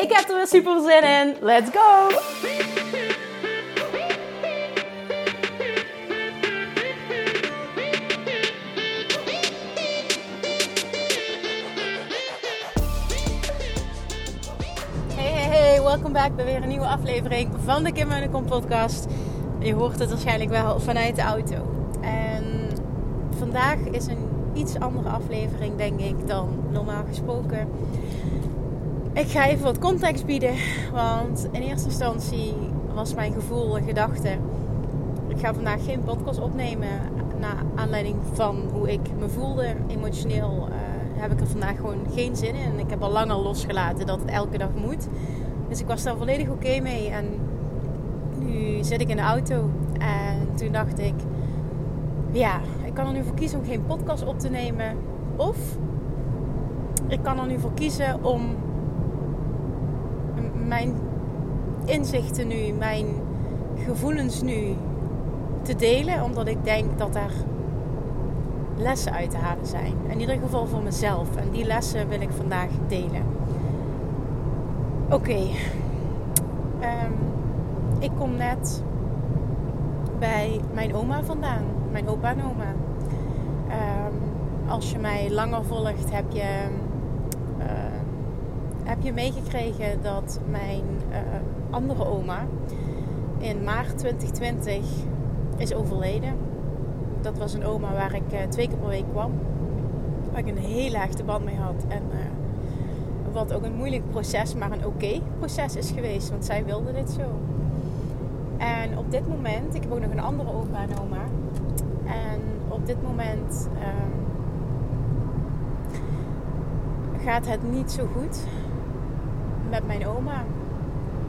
Ik heb er weer super zin in. Let's go! Hey, hey, hey. Welkom back bij weer een nieuwe aflevering van de Kim Kom podcast. Je hoort het waarschijnlijk wel vanuit de auto. En vandaag is een iets andere aflevering, denk ik, dan normaal gesproken. Ik ga even wat context bieden, want in eerste instantie was mijn gevoel en gedachte. Ik ga vandaag geen podcast opnemen naar aanleiding van hoe ik me voelde. Emotioneel uh, heb ik er vandaag gewoon geen zin in. Ik heb al lang al losgelaten dat het elke dag moet. Dus ik was daar volledig oké mee. En nu zit ik in de auto en toen dacht ik, ja, ik kan er nu voor kiezen om geen podcast op te nemen. Of ik kan er nu voor kiezen om mijn inzichten nu, mijn gevoelens nu te delen. Omdat ik denk dat er lessen uit te halen zijn. In ieder geval voor mezelf. En die lessen wil ik vandaag delen. Oké. Um, ik kom net bij mijn oma vandaan. Mijn opa en oma. Um, als je mij langer volgt, heb je, heb je meegekregen dat mijn uh, andere oma in maart 2020 is overleden. Dat was een oma waar ik uh, twee keer per week kwam. Waar ik een hele hechte band mee had. En wat ook een moeilijk proces, maar een oké proces is geweest. Want zij wilde dit zo. En op dit moment, ik heb ook nog een andere opa en oma. En op dit moment um, gaat het niet zo goed met mijn oma.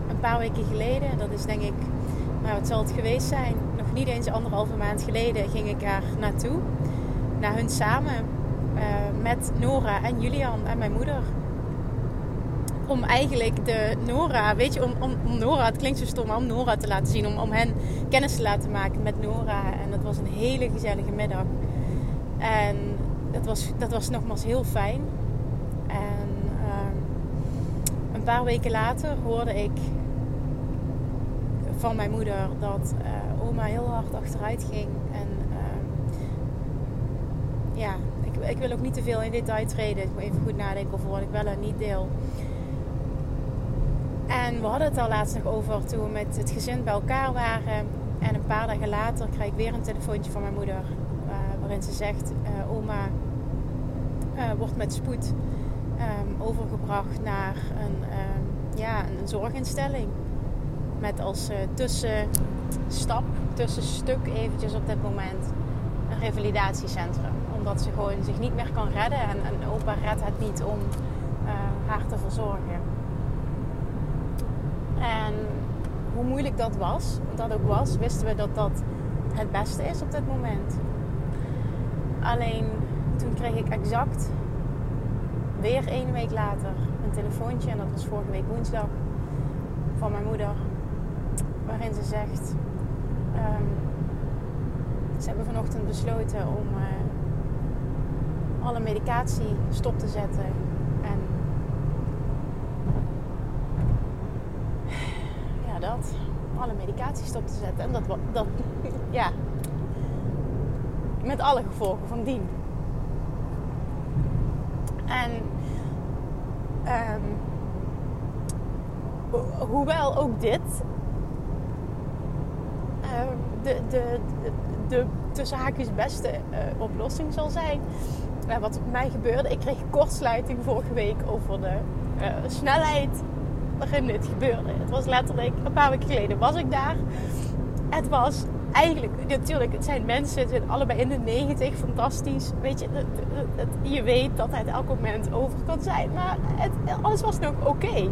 Een paar weken geleden, dat is denk ik, nou wat zal het geweest zijn? Nog niet eens anderhalve maand geleden ging ik daar naartoe. Naar hun samen. Uh, met Nora en Julian en mijn moeder om eigenlijk de Nora, weet je, om, om, om, Nora, het klinkt zo stom, om Nora te laten zien, om, om hen kennis te laten maken met Nora. En dat was een hele gezellige middag. En dat was, dat was nogmaals heel fijn. En um, een paar weken later hoorde ik van mijn moeder dat uh, oma heel hard achteruit ging. En uh, ja, ik, ik, wil ook niet te veel in detail treden. Ik moet even goed nadenken over wat ik wel en niet deel. En we hadden het al laatst nog over toen we met het gezin bij elkaar waren. En een paar dagen later krijg ik weer een telefoontje van mijn moeder. Uh, waarin ze zegt: uh, Oma wordt met spoed um, overgebracht naar een, um, ja, een zorginstelling. Met als tussenstap, tussenstuk eventjes op dit moment een revalidatiecentrum. Omdat ze gewoon zich niet meer kan redden. En, en opa redt het niet om haar te verzorgen. En hoe moeilijk dat was, dat ook was, wisten we dat dat het beste is op dit moment. Alleen toen kreeg ik exact weer één week later een telefoontje, en dat was vorige week woensdag, van mijn moeder, waarin ze zegt: um, Ze hebben vanochtend besloten om uh, alle medicatie stop te zetten dat. Alle medicatie stop te zetten. En dat, dat ja, met alle gevolgen van dien. En um, hoewel ook dit uh, de, de, de, de tussen haakjes beste uh, oplossing zal zijn. Uh, wat mij gebeurde, ik kreeg kortsluiting vorige week over de uh, snelheid waarin dit gebeurde. Het was letterlijk een paar weken geleden was ik daar. Het was eigenlijk, natuurlijk, het zijn mensen, het zijn allebei in de 90, fantastisch. Weet je, je weet dat het elk moment over kan zijn, maar alles was nog oké.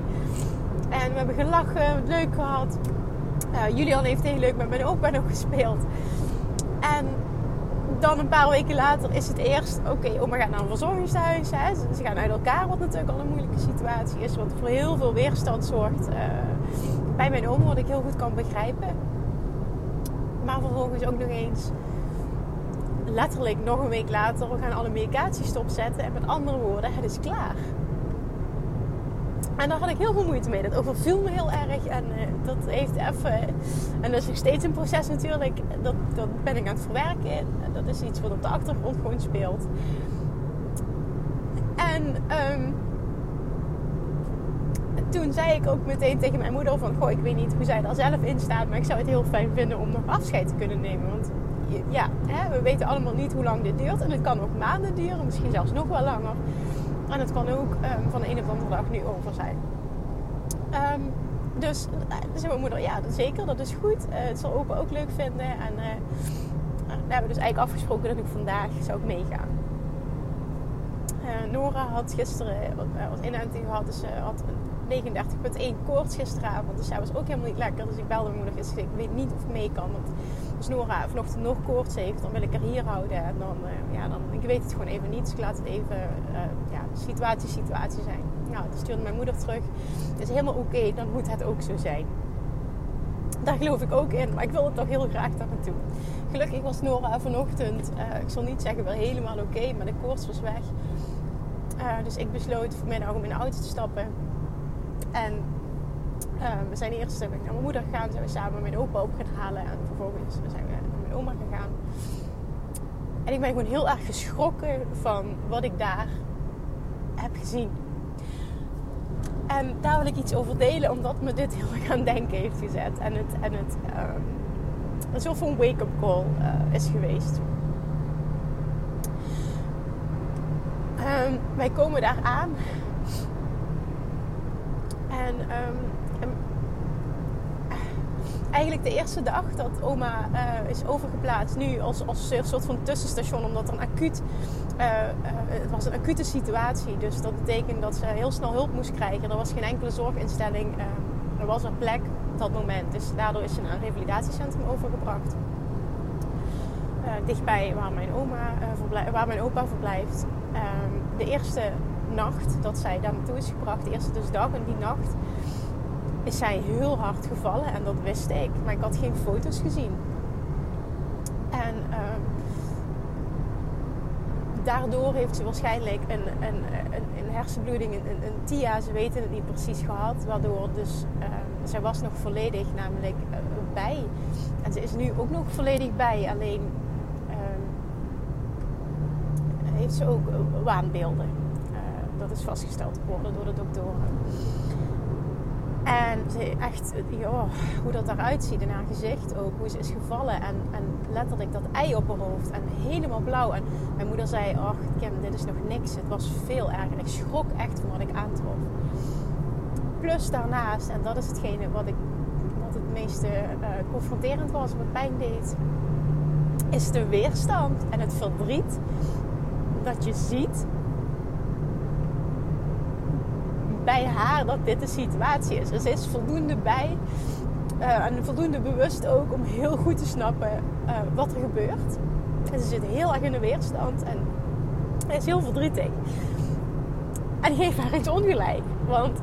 En we hebben gelachen, leuk gehad. Uh, Julian heeft heel leuk met mijn opa nog gespeeld. En dan een paar weken later is het eerst... Oké, oma gaat naar een verzorgingshuis. Hè. Ze gaan uit elkaar, wat natuurlijk al een moeilijke situatie is. Wat voor heel veel weerstand zorgt uh, bij mijn oma. Wat ik heel goed kan begrijpen. Maar vervolgens ook nog eens... Letterlijk nog een week later, we gaan alle medicatie stopzetten. En met andere woorden, het is klaar. En daar had ik heel veel moeite mee. Dat overviel me heel erg. En uh, dat heeft even. En dat is nog steeds een proces natuurlijk. Dat, dat ben ik aan het verwerken. En dat is iets wat op de achtergrond gewoon speelt. En um, toen zei ik ook meteen tegen mijn moeder van... Goh, ik weet niet hoe zij daar zelf in staat. Maar ik zou het heel fijn vinden om nog afscheid te kunnen nemen. Want ja, hè, we weten allemaal niet hoe lang dit duurt. En het kan ook maanden duren. Misschien zelfs nog wel langer. En het kan ook um, van de een de andere dag nu over zijn. Um, dus uh, zei mijn moeder, ja zeker, dat is goed. Uh, het zal opa ook leuk vinden. En uh, we hebben dus eigenlijk afgesproken dat ik vandaag zou meegaan. Nora had gisteren wat inenting gehad. Dus ze had 39,1 koorts gisteravond. Dus zij was ook helemaal niet lekker. Dus ik belde mijn moeder gisteren. Ik weet niet of ik mee kan. Want als Nora vanochtend nog koorts heeft, dan wil ik haar hier houden. En dan, uh, ja, dan, ik weet het gewoon even niet. Dus ik laat het even uh, ja, situatie, situatie zijn. Nou, toen stuurde mijn moeder terug. Het is helemaal oké, dan moet het ook zo zijn. Daar geloof ik ook in, maar ik wil het toch heel graag daar naartoe. Gelukkig was Nora vanochtend, uh, ik zal niet zeggen wel helemaal oké, maar de koorts was weg. dus ik besloot vanmiddag om in de auto te stappen en uh, we zijn eerst naar mijn moeder gegaan. Zijn we samen mijn opa op gaan halen. En vervolgens zijn we naar mijn oma gegaan. En ik ben gewoon heel erg geschrokken van wat ik daar heb gezien. En daar wil ik iets over delen, omdat me dit heel erg aan denken heeft gezet. En het, en het um, een wake-up call uh, is geweest. Um, wij komen daar aan en um, eigenlijk de eerste dag dat oma uh, is overgeplaatst, nu als, als een soort van tussenstation, omdat een acuut, uh, uh, het was een acute situatie. Dus dat betekent dat ze heel snel hulp moest krijgen. Er was geen enkele zorginstelling, er was een plek op dat moment. Dus daardoor is ze naar een revalidatiecentrum overgebracht. dichtbij waar mijn, oma, waar mijn opa verblijft. Um, de eerste nacht dat zij daar naartoe is gebracht, de eerste dus dag en die nacht, is zij heel hard gevallen en dat wist ik. Maar ik had geen foto's gezien. En uh, daardoor heeft ze waarschijnlijk een, een, een, hersenbloeding, een, een, TIA, ze weten het niet precies gehad. Waardoor dus, uh, zij was nog volledig namelijk uh, bij. En ze is nu ook nog volledig bij, alleen ehm, heeft ze ook waanbeelden is vastgesteld geworden door de doktoren. En echt, ja, hoe dat eruit ziet in haar gezicht ook. Hoe ze is gevallen en, en letterlijk dat ei op haar hoofd. En helemaal blauw. En mijn moeder zei, ach Kim, dit is nog niks. Het was veel erger. Ik schrok echt van wat ik aantrof. Plus daarnaast, en dat is hetgene wat, ik, wat het meeste uh, confronterend was, wat pijn deed. Is de weerstand en het verdriet dat je ziet bij haar dat dit de situatie is. Dus ze is voldoende bij uh, en voldoende bewust ook om heel goed te snappen uh, wat er gebeurt. En ze zit heel erg in de weerstand en is heel verdrietig. En geef haar iets ongelijk. Want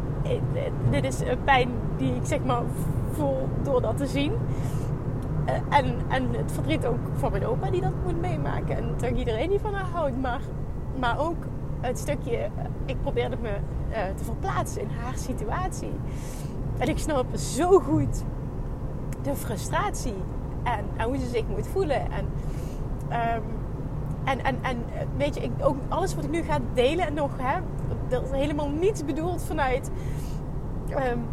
dit is een pijn die ik zeg maar voel door dat te zien. En, en het verdriet ook van mijn opa die dat moet meemaken. En natuurlijk iedereen die van haar houdt. Maar, maar ook het stukje, ik probeerde me uh, te verplaatsen in haar situatie. En ik snap zo goed de frustratie en, en hoe ze zich moet voelen. En, um, en, en, en weet je, ik, ook alles wat ik nu ga delen en nog, hè, dat is helemaal niets bedoeld vanuit um,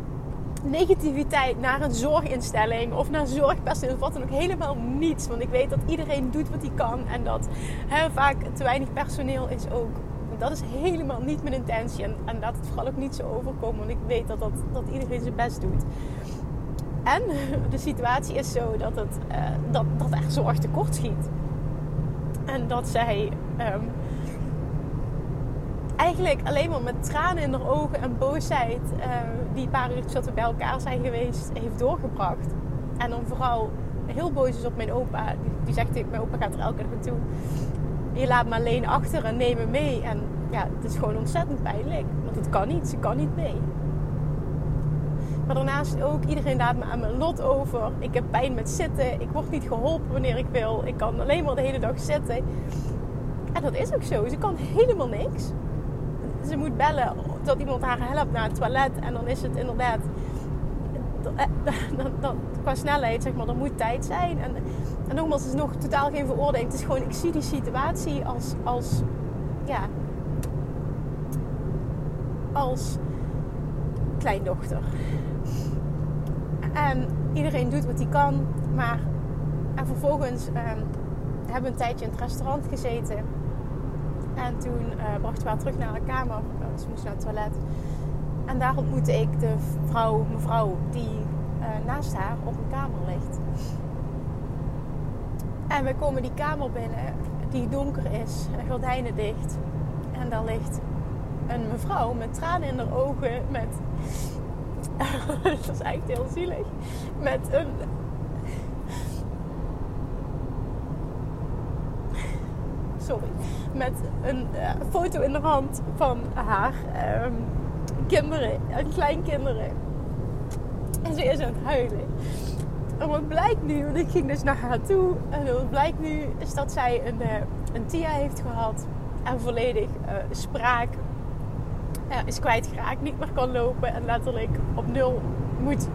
negativiteit naar een zorginstelling of naar zorgpersoneel of wat dan ook. Helemaal niets. Want ik weet dat iedereen doet wat hij kan en dat hè, vaak te weinig personeel is ook dat is helemaal niet mijn intentie. En, en laat het vooral ook niet zo overkomen. Want ik weet dat, dat, dat iedereen zijn best doet. En de situatie is zo dat, het, uh, dat, dat er zorg tekort schiet. En dat zij um, eigenlijk alleen maar met tranen in haar ogen en boosheid, uh, die paar uurtjes dat we bij elkaar zijn geweest, heeft doorgebracht. En dan vooral heel boos is op mijn opa. Die, die zegt, mijn opa gaat er elke dag naartoe. Je laat me alleen achter en neem me mee. En ja, het is gewoon ontzettend pijnlijk. Want het kan niet, ze kan niet mee. Maar daarnaast ook, iedereen laat me aan mijn lot over. Ik heb pijn met zitten. Ik word niet geholpen wanneer ik wil. Ik kan alleen maar de hele dag zitten. En dat is ook zo. Ze kan helemaal niks. Ze moet bellen dat iemand haar helpt naar het toilet. En dan is het inderdaad... Dan, qua snelheid, zeg maar, er moet tijd zijn. En, en nogmaals, het is nog totaal geen veroordeling. Het is gewoon, ik zie die situatie als... als ja, als kleindochter. En iedereen doet wat hij kan. Maar en vervolgens uh, hebben we een tijdje in het restaurant gezeten. En toen uh, brachten we haar terug naar haar kamer. Uh, ze moest naar het toilet. En daar ontmoette ik de vrouw, mevrouw die uh, naast haar op een kamer ligt. En we komen die kamer binnen, die donker is, en gordijnen dicht. En daar ligt een mevrouw met tranen in haar ogen, met dat is eigenlijk heel zielig. Met een. Sorry. Met een uh, foto in de hand van haar um, kinderen, en kleinkinderen. En ze is aan het huilen. En wat blijkt nu, want ik ging dus naar haar toe. En wat blijkt nu is dat zij een, uh, een TIA heeft gehad. En volledig uh, spraak is kwijtgeraakt, niet meer kan lopen en letterlijk op nul moet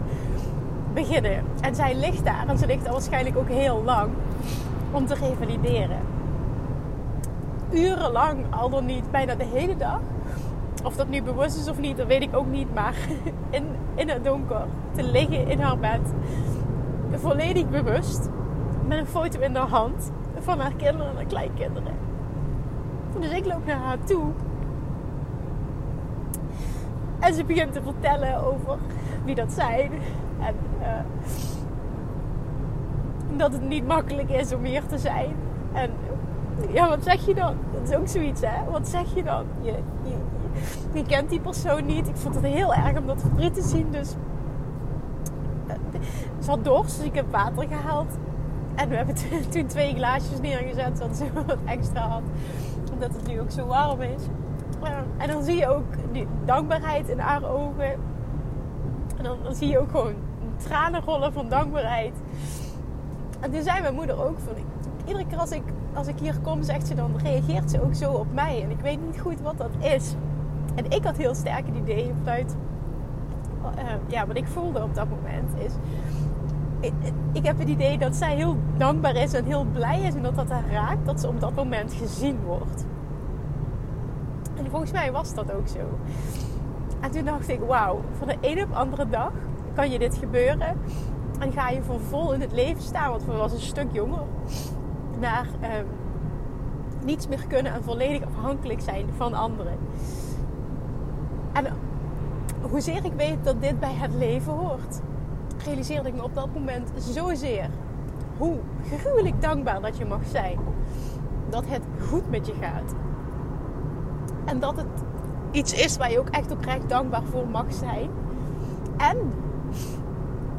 beginnen. En zij ligt daar en ze ligt daar waarschijnlijk ook heel lang om te revalideren. Urenlang, al dan niet, bijna de hele dag. Of dat nu bewust is of niet, dat weet ik ook niet. Maar in, in het donker te liggen in haar bed. Volledig bewust. Met een foto in haar hand van haar kinderen en haar kleinkinderen. Dus ik loop naar haar toe en ze begint te vertellen over wie dat zijn. En uh, dat het niet makkelijk is om hier te zijn. En ja, wat zeg je dan? Dat is ook zoiets, hè? Wat zeg je dan? Je, kent die persoon niet. Ik vond het heel erg om dat verdriet te zien. Dus uh, ze had dorst, dus ik heb water gehaald. En we hebben toen twee glaasjes neergezet, zodat ze wat extra had. Omdat het nu ook zo warm is. En dan zie je ook die dankbaarheid in haar ogen. En dan, dan zie je ook gewoon tranen rollen van dankbaarheid. En toen zei mijn moeder ook van... Iedere keer als ik, als ik hier kom, zegt ze dan... reageert ze ook zo op mij. En ik weet niet goed wat dat is. En ik had heel sterk het idee vanuit... Uh, ja, wat ik voelde op dat moment is... Ik, ik heb het idee dat zij heel dankbaar is en heel blij is en dat dat haar raakt. Dat ze op dat moment gezien wordt. En volgens mij was dat ook zo. En toen dacht ik, wauw, van de ene op de andere dag kan je dit gebeuren. En ga je voor vol in het leven staan, want we was een stuk jonger. Naar ehm, niets meer kunnen en volledig afhankelijk zijn van anderen. En hoezeer ik weet dat dit bij het leven hoort, realiseerde ik me op dat moment zozeer hoe gruwelijk dankbaar dat je mag zijn. Dat het goed met je gaat. En dat het iets is waar je ook echt oprecht dankbaar voor mag zijn. En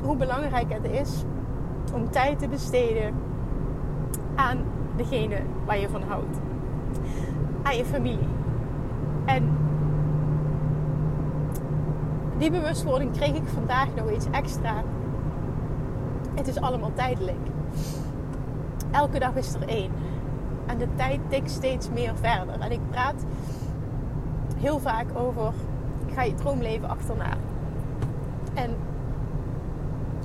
hoe belangrijk het is om tijd te besteden aan degene waar je van houdt. Aan je familie. En die bewustwording kreeg ik vandaag nog iets extra. Het is allemaal tijdelijk. Elke dag is er één. En de tijd tikt steeds meer verder. En ik praat heel vaak over ga je droomleven achterna. En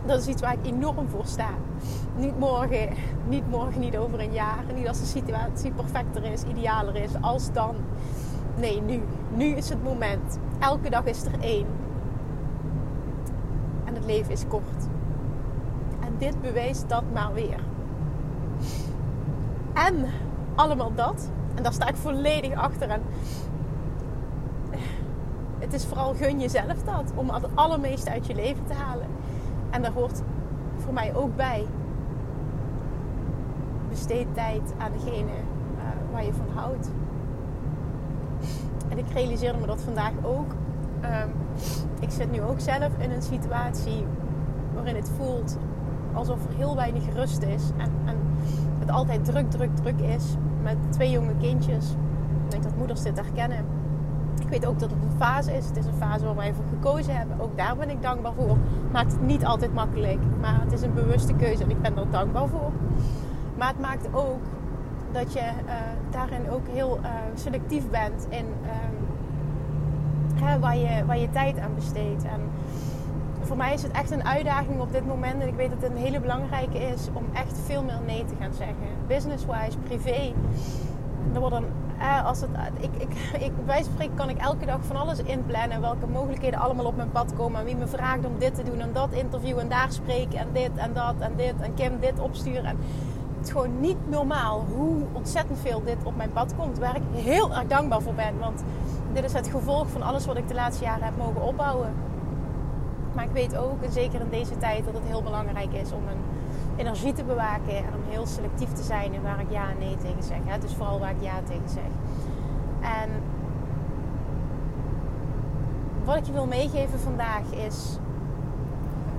dat is iets waar ik enorm voor sta. Niet morgen, niet morgen, niet over een jaar. Niet als de situatie perfecter is, idealer is, als dan. Nee, nu. Nu is het moment. Elke dag is er één. En het leven is kort. En dit bewijst dat maar weer. En allemaal dat. En daar sta ik volledig achter. En het is vooral gun jezelf dat. Om het allermeeste uit je leven te halen. En daar hoort voor mij ook bij. Besteed tijd aan degene uh, waar je van houdt. En ik realiseerde me dat vandaag ook. Ehm, ik zit nu ook zelf in een situatie waarin het voelt alsof er heel weinig rust is. En, en het altijd druk, druk, druk is. Met twee jonge kindjes. Ik denk dat moeders dit herkennen. Ik weet ook dat het een fase is. Het is een fase waar wij voor gekozen hebben. Ook daar ben ik dankbaar voor. Maakt het niet altijd makkelijk. Maar het is een bewuste keuze en ik ben er dankbaar voor. Maar het maakt ook dat je uh, daarin ook heel uh, selectief bent in uh, hè, waar, je, waar je tijd aan besteedt. En voor mij is het echt een uitdaging op dit moment. En ik weet dat het een hele belangrijke is om echt veel meer nee te gaan zeggen. Business-wise, privé. Er worden, als het, ik, ik, ik, bij spreken kan ik elke dag van alles inplannen. Welke mogelijkheden allemaal op mijn pad komen. En wie me vraagt om dit te doen en dat interview en daar spreken. En dit en dat en dit. En Kim dit opsturen. En het is gewoon niet normaal hoe ontzettend veel dit op mijn pad komt. Waar ik heel erg dankbaar voor ben. Want dit is het gevolg van alles wat ik de laatste jaren heb mogen opbouwen. Maar ik weet ook, en zeker in deze tijd, dat het heel belangrijk is om een energie te bewaken. En om heel selectief te zijn in waar ik ja en nee tegen zeg. Hè? Dus vooral waar ik ja tegen zeg. En wat ik je wil meegeven vandaag is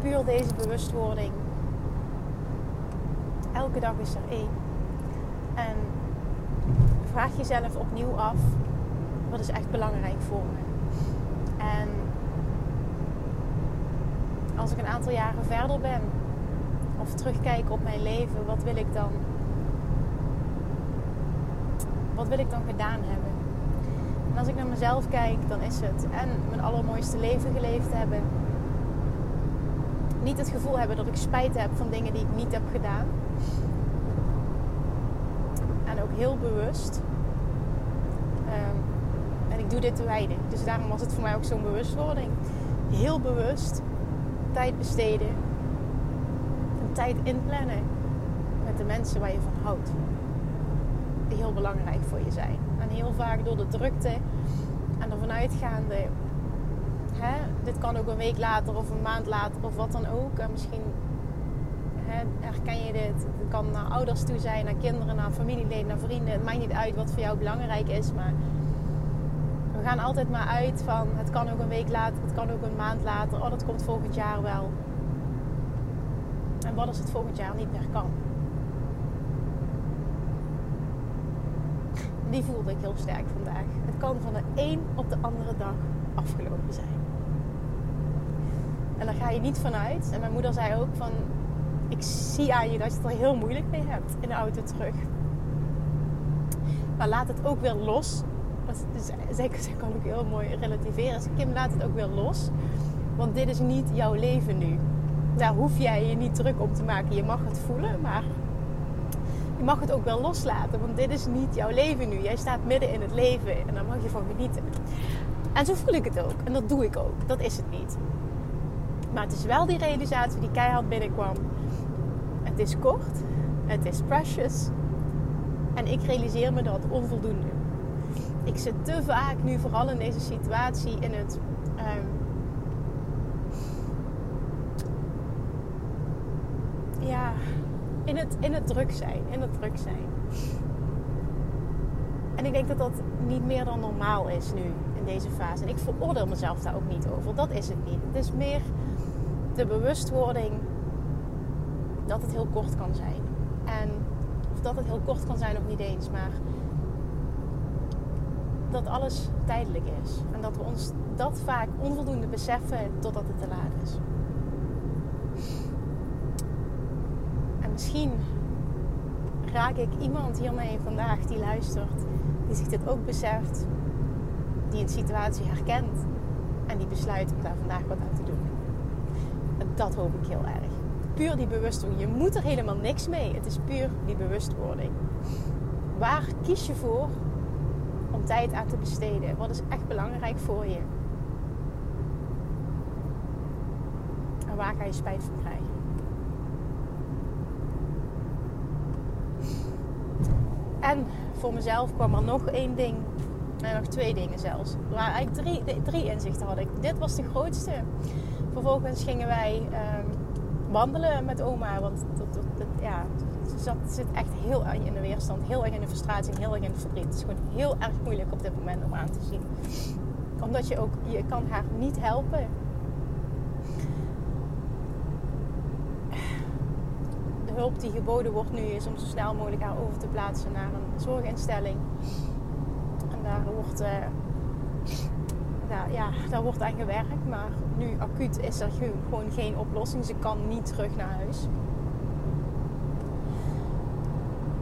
puur deze bewustwording elke dag is er één. En vraag jezelf opnieuw af: wat is echt belangrijk voor me? En als ik een aantal jaren verder ben, of op mijn leven, wat wil ik dan? Wat wil ik dan gedaan hebben? En als ik naar mezelf kijk, dan is het en mijn allermooiste leven geleefd hebben. Niet het gevoel hebben dat ik spijt heb van dingen die ik niet heb gedaan heel bewust. Um, en ik doe dit te wijden. Dus daarom was het voor mij ook zo'n bewustwording. Heel bewust tijd besteden. Tijd inplannen met de mensen waar je van houdt. Die heel belangrijk voor je zijn. En heel vaak door de drukte en ervan uitgaande. Hè, dit kan ook een week later of een maand later of wat dan ook. En misschien herken je dit? Het kan naar ouders toe zijn, naar kinderen, naar familieleden, naar vrienden. Het maakt niet uit wat voor jou belangrijk is, maar we gaan altijd maar uit van het kan ook een week later, het kan ook een maand later. Oh, dat komt volgend jaar wel. En wat als het volgend jaar niet meer kan? Die voelde ik heel sterk vandaag. Het kan van de een op de andere dag afgelopen zijn. En daar ga je niet vanuit. En mijn moeder zei ook van ik zie aan je dat je het er heel moeilijk mee hebt in de auto terug. Maar laat het ook weer los. Dus, zij, kan ook heel mooi relativeren. Dus Kim, laat het ook weer los. Want dit is niet jouw leven nu. Daar hoef jij je niet druk om te maken. Je mag het voelen, maar je mag het ook wel loslaten. Want dit is niet jouw leven nu. Jij staat midden in het leven en daar mag je van genieten. En zo voel ik het ook. En dat doe ik ook. Dat is het niet. Maar het is wel die realisatie die keihard binnenkwam. Het is kort, het is precious. En ik realiseer me dat onvoldoende. Ik zit te vaak nu, vooral in deze situatie, in het. Um, ja, in het, in het druk zijn. In het druk zijn. En ik denk dat dat niet meer dan normaal is nu, in deze fase. En ik veroordeel mezelf daar ook niet over. Dat is het niet. Het is meer de bewustwording dat het heel kort kan zijn. En of dat het heel kort kan zijn of niet eens, maar dat alles tijdelijk is. En dat we ons dat vaak onvoldoende beseffen totdat het te laat is. Misschien raak ik iemand hiermee vandaag die luistert, die zich dit ook beseft, die een situatie herkent en die besluit om daar vandaag wat aan te doen. En dat hoop ik heel erg puur die bewustwording. Je moet er helemaal niks mee. Het is puur die bewustwording. Waar kies je voor om tijd aan te besteden? Wat is echt belangrijk voor je? En waar ga je spijt van krijgen? En voor mezelf kwam er nog één ding. En nog twee dingen zelfs. Waar eigenlijk drie, drie inzichten had ik. Dit was de grootste. Vervolgens gingen wij ehm, wandelen met oma. Want ja, zat, zit echt heel erg in de weerstand, heel erg in de frustratie, heel erg in het verdriet. Het is gewoon heel erg moeilijk op dit moment om aan te zien. Omdat je ook, je kan haar niet helpen. Hulp die geboden wordt nu is om zo snel mogelijk haar over te plaatsen naar een zorginstelling. En daar wordt, daar, ja, daar wordt aan gewerkt, maar nu acuut is er gewoon geen oplossing. Ze kan niet terug naar huis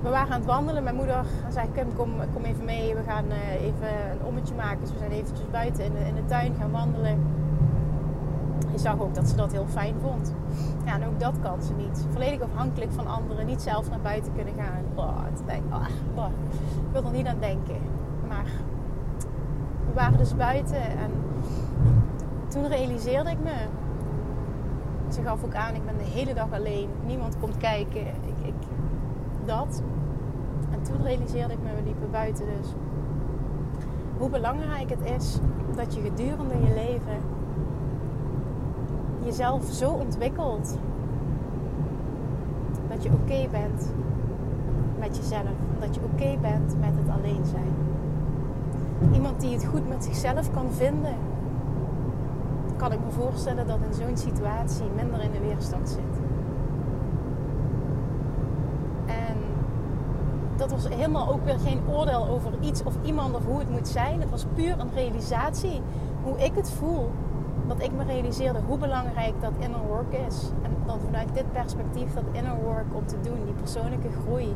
we waren aan het wandelen. Mijn moeder zei: Kim, kom, kom even mee. We gaan uh, even een ommetje maken. Dus we zijn eventjes buiten in de, in de tuin gaan wandelen. Je zag ook dat ze dat heel fijn vond. Ja, en ook dat kan ze niet. Volledig afhankelijk van anderen. Niet zelf naar buiten kunnen gaan. Oh, denk, oh, oh, ik wil er niet aan denken. Maar we waren dus buiten. En toen realiseerde ik me. Ze gaf ook aan, ik ben de hele dag alleen. Niemand komt kijken. Ik, ik, dat. En toen realiseerde ik me, we liepen buiten dus, hoe belangrijk het is dat je gedurende je leven jezelf zo ontwikkelt dat je oké bent met jezelf. Dat je oké bent met het alleen zijn. Iemand die het goed met zichzelf kan vinden, kan ik me voorstellen dat in zo'n situatie minder in de weerstand zit. dat was helemaal ook weer geen oordeel over iets of iemand of hoe het moet zijn. Het was puur een realisatie hoe ik het voel. Dat ik me realiseerde hoe belangrijk dat inner work is. En dan vanuit dit perspectief dat inner work om te doen, die persoonlijke groei,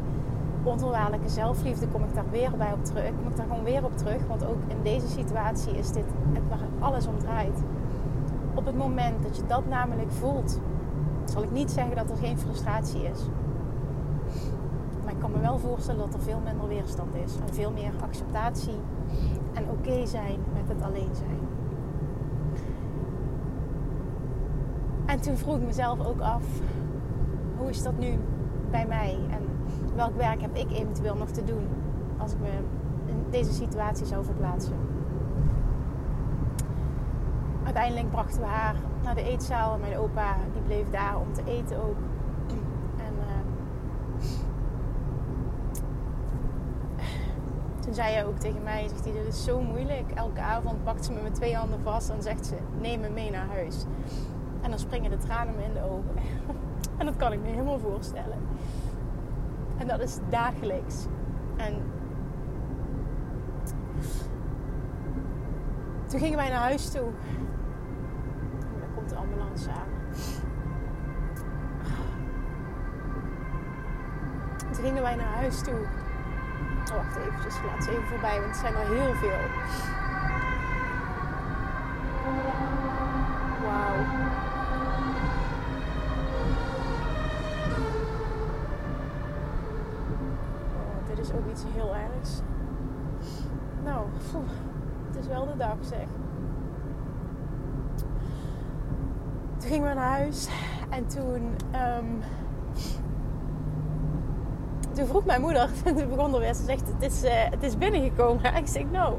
onvoorwaardelijke zelfliefde, kom ik daar weer bij op terug. Kom ik daar gewoon weer op terug. Want ook in deze situatie is dit het waar alles om draait. Op het moment dat je dat namelijk voelt, zal ik niet zeggen dat er geen frustratie is ik kan me wel voorstellen dat er veel minder weerstand is. En veel meer acceptatie en oké zijn met het alleen zijn. En toen vroeg ik mezelf ook af, hoe is dat nu bij mij? En welk werk heb ik eventueel nog te doen als ik me in deze situatie zou verplaatsen? Uiteindelijk brachten we haar naar de eetzaal. En mijn opa die bleef daar om te eten ook. Toen zei hij ook tegen mij, zegt hij, dit is zo moeilijk. Elke avond pakt ze me met twee handen vast en zegt ze, neem me mee naar huis. En dan springen de tranen me in de ogen. en dat kan ik me helemaal voorstellen. En dat is dagelijks. En toen gingen wij naar huis toe. En dan komt de ambulance aan. Toen gingen wij naar huis toe. Oh, wacht eventjes, laat ze even voorbij, want het zijn er heel veel. Zeg. Toen gingen we naar huis en toen... Um, toen vroeg mijn moeder, toen begon er weer, ze zegt, het is, uh, het is binnengekomen. ik zeg, nou,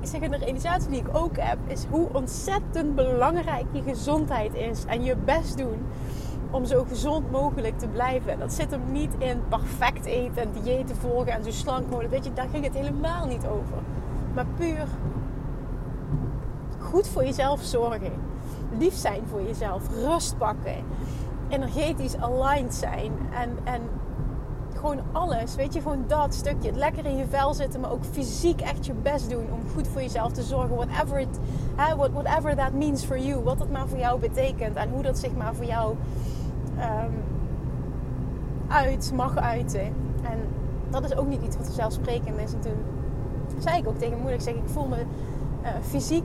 ik zeg, de realisatie die ik ook heb, is hoe ontzettend belangrijk je gezondheid is. En je best doen om zo gezond mogelijk te blijven. Dat zit hem niet in perfect eten en diëten volgen en zo slank mogelijk. Weet je, daar ging het helemaal niet over. Maar puur goed voor jezelf zorgen. Lief zijn voor jezelf. Rust pakken. Energetisch aligned zijn. En, en gewoon alles. Weet je, gewoon dat stukje. Het lekker in je vel zitten, maar ook fysiek echt je best doen om goed voor jezelf te zorgen. Whatever, it, whatever that means for you. Wat dat maar voor jou betekent en hoe dat zich maar voor jou um, uit mag uiten. En dat is ook niet iets wat vanzelfsprekend is. En toen zei ik ook tegen mijn moeder, ik zeg, ik voel me uh, fysiek...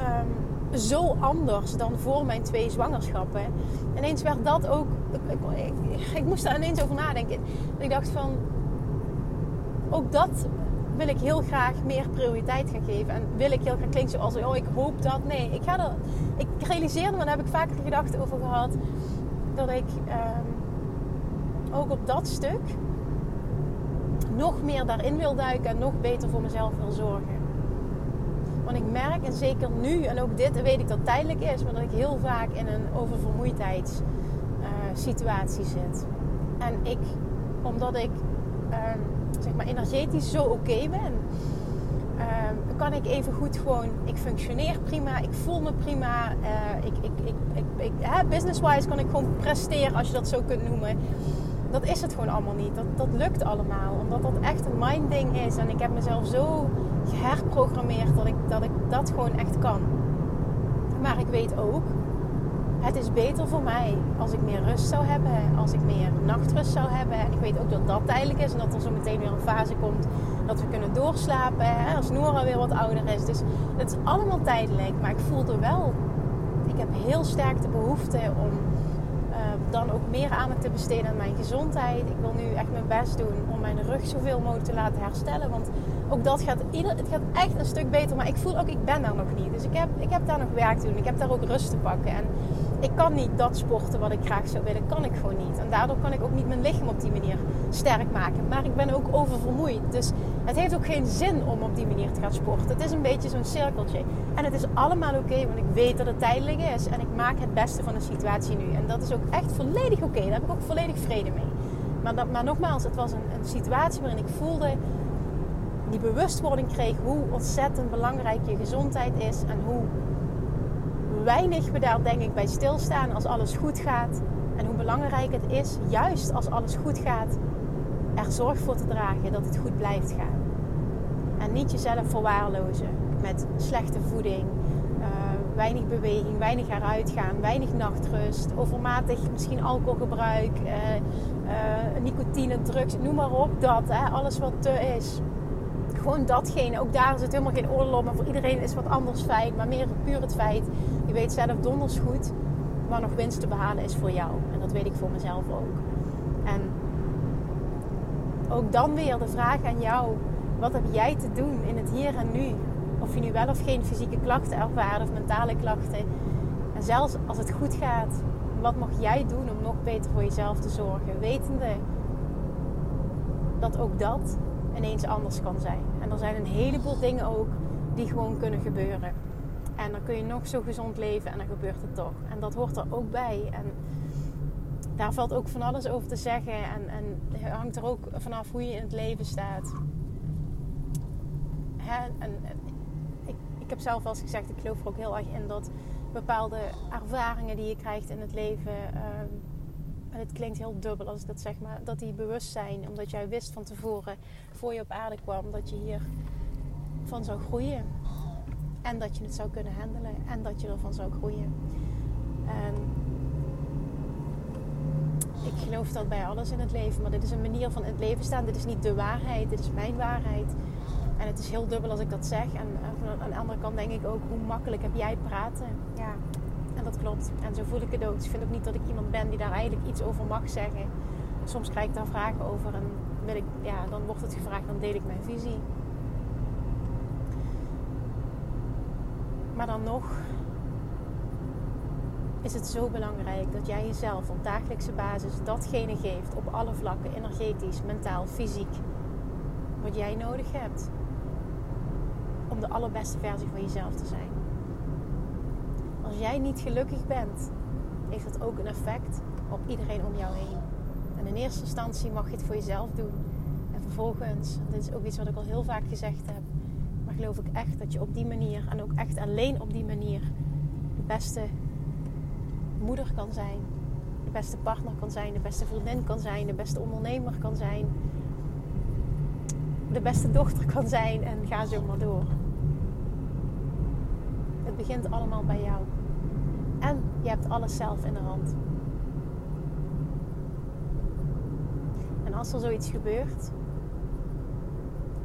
Um, zo anders dan voor mijn twee zwangerschappen. Ineens werd dat ook. Ik, moest daar ineens over nadenken. En ik dacht van. Ook dat wil ik heel graag meer prioriteit gaan geven. En wil ik heel graag klinken zoals. Oh, ik hoop dat. Nee, ik ga er. Ik realiseerde me, daar heb ik vaker gedachten over gehad. Dat ik ehm, ook op dat stuk nog meer daarin wil duiken en nog beter voor mezelf wil zorgen. Ik merk, en zeker nu, en ook dit weet ik dat tijdelijk is, maar dat ik heel vaak in een oververmoeidheidssituatie uh, zit. En ik, omdat ik ehm, zeg maar energetisch zo oké ben, ehm, kan ik even goed gewoon, ik functioneer prima, ik voel me prima. Uh, ik, ik, ik, ik, ik business-wise kan ik gewoon presteren, als je dat zo kunt noemen. Dat is het gewoon allemaal niet. Dat, dat lukt allemaal. Omdat dat echt een mind ding is. En ik heb mezelf zo geherprogrammeerd dat ik, dat ik dat gewoon echt kan. Maar ik weet ook, het is beter voor mij als ik meer rust zou hebben, als ik meer nachtrust zou hebben. En ik weet ook dat dat tijdelijk is en dat er zo meteen weer een fase komt dat we kunnen doorslapen. Hè, als Nora weer wat ouder is. Dus het is allemaal tijdelijk. Maar ik voelde wel, ik heb heel sterk de behoefte om dan ook meer aandacht te besteden aan mijn gezondheid. Ik wil nu echt mijn best doen mijn rug zoveel mogelijk te laten herstellen. Want ook dat gaat, het gaat echt een stuk beter. Maar ik voel ook, ik ben daar nog niet. Dus ik heb, ik heb daar nog werk te doen. Ik heb daar ook rust te pakken. En ik kan niet dat sporten wat ik graag zou willen. Kan ik gewoon niet. En daardoor kan ik ook niet mijn lichaam op die manier sterk maken. Maar ik ben ook oververmoeid. Dus het heeft ook geen zin om op die manier te gaan sporten. Het is een beetje zo'n cirkeltje. En het is allemaal oké, want ik weet dat het tijdelijk is. En ik maak het beste van de situatie nu. En dat is ook echt volledig oké. Daar heb ik ook volledig vrede mee. Maar, maar nogmaals, het was een, een situatie waarin ik voelde die bewustwording kreeg hoe ontzettend belangrijk je gezondheid is en hoe weinig we daar denk ik bij stilstaan als alles goed gaat. En hoe belangrijk het is, juist als alles goed gaat, er zorg voor te dragen dat het goed blijft gaan. En niet jezelf verwaarlozen met slechte voeding, uh, weinig beweging, weinig eruit gaan, weinig nachtrust, overmatig misschien alcoholgebruik, uh, uh, nicotine, drugs, noem maar op dat. Hè, alles wat te is gewoon datgene. Ook daar zit helemaal geen oordeel op. Maar voor iedereen is wat anders feit. Maar meer puur het feit. Je weet zelf donders goed. Waar nog winst te behalen is voor jou. En dat weet ik voor mezelf ook. En ook dan weer de vraag aan jou. Wat heb jij te doen in het hier en nu? Of je nu wel of geen fysieke klachten ervaart of mentale klachten. En zelfs als het goed gaat, wat mag jij doen nog beter voor jezelf te zorgen? Wetende dat ook dat ineens anders kan zijn. En er zijn een heleboel dingen ook die gewoon kunnen gebeuren. En dan kun je nog zo gezond leven en dan gebeurt het toch. En dat hoort er ook bij. En daar valt ook van alles over te zeggen. En, en hangt er ook vanaf hoe je in het leven staat. En, ik, ik heb zelf al eens gezegd, ik geloof er ook heel erg in dat bepaalde ervaringen die je krijgt in het leven. Ehm, en het klinkt heel dubbel als ik dat zeg, maar dat die bewust zijn, omdat jij wist van tevoren, voor je op aarde kwam, dat je hier van zou groeien. En dat je het zou kunnen handelen en dat je ervan zou groeien. En ik geloof dat bij alles in het leven, maar dit is een manier van in het leven staan. Dit is niet de waarheid, dit is mijn waarheid. En het is heel dubbel als ik dat zeg. En aan de andere kant denk ik ook, hoe makkelijk heb jij praten? Ja, en klopt. En zo voel ik het ook. Dus ik vind ook niet dat ik iemand ben die daar eigenlijk iets over mag zeggen. Soms krijg ik daar vragen over en wil ik, ja, dan wordt het gevraagd, dan deel ik mijn visie. Maar dan nog is het zo belangrijk dat jij jezelf op dagelijkse basis datgene geeft op alle vlakken, energetisch, mentaal, fysiek, wat jij nodig hebt om de allerbeste versie van jezelf te zijn. Als jij niet gelukkig bent, heeft dat ook een effect op iedereen om jou heen. En in eerste instantie mag je het voor jezelf doen. En vervolgens, dit is ook iets wat ik al heel vaak gezegd heb, maar geloof ik echt dat je op die manier en ook echt alleen op die manier de beste moeder kan zijn, de beste partner kan zijn, de beste vriendin kan zijn, de beste ondernemer kan zijn, de beste dochter kan zijn en ga zo maar door. Het begint allemaal bij jou. En je hebt alles zelf in de hand. En als er zoiets gebeurt,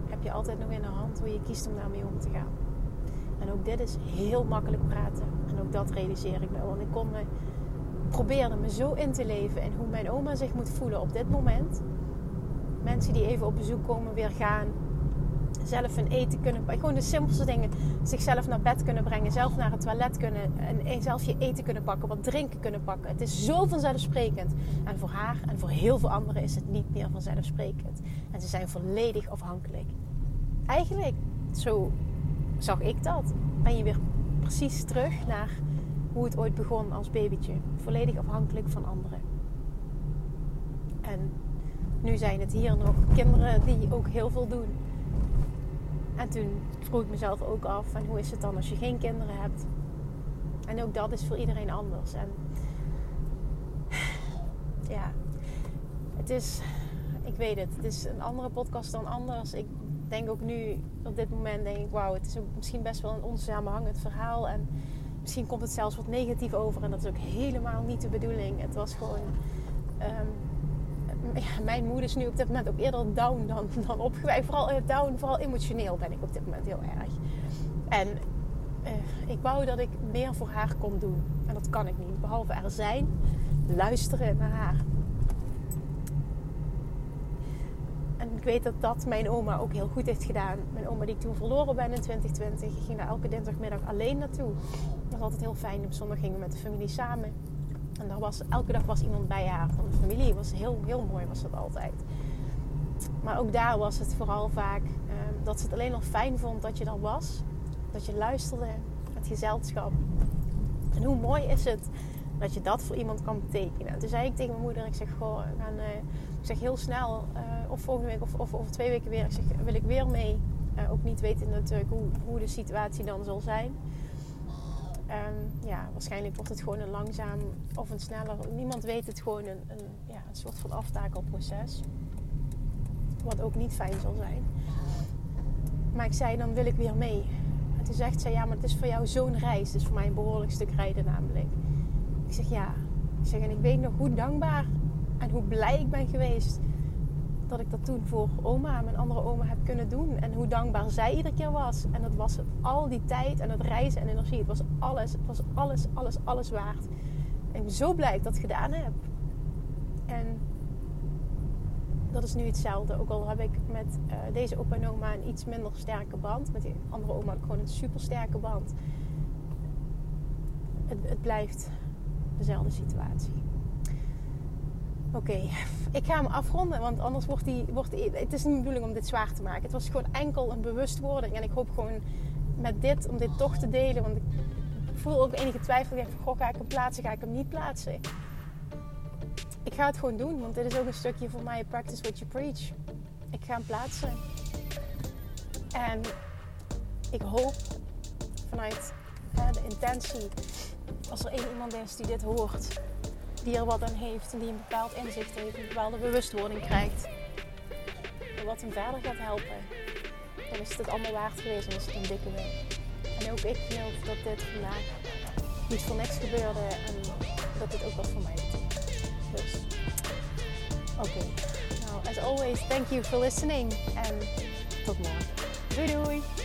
heb je altijd nog in de hand hoe je kiest om daarmee om te gaan. En ook dit is heel makkelijk praten. En ook dat realiseer ik me. Want ik kon me, probeerde me zo in te leven in hoe mijn oma zich moet voelen op dit moment. Mensen die even op bezoek komen, weer gaan zelf hun eten kunnen Gewoon de simpelste dingen. Zichzelf naar bed kunnen brengen. Zelf naar het toilet kunnen. En zelf je eten kunnen pakken. Wat drinken kunnen pakken. Het is zo vanzelfsprekend. En voor haar en voor heel veel anderen is het niet meer vanzelfsprekend. En ze zijn volledig afhankelijk. Eigenlijk, zo zag ik dat. Ben je weer precies terug naar hoe het ooit begon als babytje. Volledig afhankelijk van anderen. En En nu zijn het hier nog kinderen die ook heel veel doen. En toen vroeg ik mezelf ook af: en hoe is het dan als je geen kinderen hebt? En ook dat is voor iedereen anders. En ja, het is, ik weet het, het is een andere podcast dan anders. Ik denk ook nu, op dit moment, denk ik: wauw, het is ook misschien best wel een onsamenhangend verhaal. En misschien komt het zelfs wat negatief over. En dat is ook helemaal niet de bedoeling. Het was gewoon. Um, ja, mijn moeder is nu op dit moment ook eerder down dan, dan opgewekt. Vooral uh, down, vooral emotioneel ben ik op dit moment heel erg. En uh, ik wou dat ik meer voor haar kon doen. En dat kan ik niet. Behalve er zijn, luisteren naar haar. En ik weet dat dat mijn oma ook heel goed heeft gedaan. Mijn oma die ik toen verloren ben in 2020. Ik ging daar elke dinsdagmiddag alleen naartoe. Dat was altijd heel fijn. Op zondag gingen met de familie samen. En was, elke dag was iemand bij haar van de familie. Was heel, heel mooi was dat altijd. Maar ook daar was het vooral vaak ehm, dat ze het alleen al fijn vond dat je er was. Dat je luisterde, het gezelschap. En hoe mooi is het dat je dat voor iemand kan betekenen. En toen zei ik tegen mijn moeder, ik zeg, goh, gaan, uh, ik zeg heel snel, uh, of volgende week of, of over twee weken weer, ik zeg, wil ik weer mee. Uh, ook niet weten natuurlijk hoe, hoe de situatie dan zal zijn. Um, ja, waarschijnlijk wordt het gewoon een langzaam of een sneller. Niemand weet het gewoon een, een, ja, een soort van aftakelproces. Wat ook niet fijn zal zijn. Maar ik zei, dan wil ik weer mee. En toen zegt zij, ja, maar het is voor jou zo'n reis. Het is voor mij een behoorlijk stuk rijden namelijk. Ik zeg, ja. Ik zeg, en ik weet nog hoe dankbaar en hoe blij ik ben geweest dat ik dat toen voor oma, mijn andere oma, heb kunnen doen. En hoe dankbaar zij iedere keer was. En dat was al die tijd en het reizen en energie. Het was alles, het was alles, alles, alles waard. En ik ben zo blij dat ik dat gedaan heb. En dat is nu hetzelfde. Ook al heb ik met uh, deze opa en oma een iets minder sterke band. Met die andere oma heb ik gewoon een super sterke band. Het, het blijft dezelfde situatie. Oké, ik ga hem afronden, want anders wordt die, wordt Het is niet de bedoeling om dit zwaar te maken. Het was gewoon enkel een bewustwording. En ik hoop gewoon met dit, om dit toch te delen. Want ik voel ook enige twijfel. Ik denk van, goh, ga ik hem plaatsen, ga ik hem niet plaatsen? Ik ga het gewoon doen, want dit is ook een stukje voor mij. Practice what you preach. Ik ga hem plaatsen. En ik hoop vanuit hè, de intentie, als er één iemand is die dit hoort die er wat aan heeft en die een bepaald inzicht heeft, een bepaalde bewustwording krijgt. En wat hem verder gaat helpen, dan is het het allemaal waard geweest en is het een dikke win. En ook ik geloof dat dit vandaag niet voor niks gebeurde en dat dit ook wat voor mij betekent. Dus, oké. Okay. Nou, as always, thank you for listening en tot morgen. Doei doei!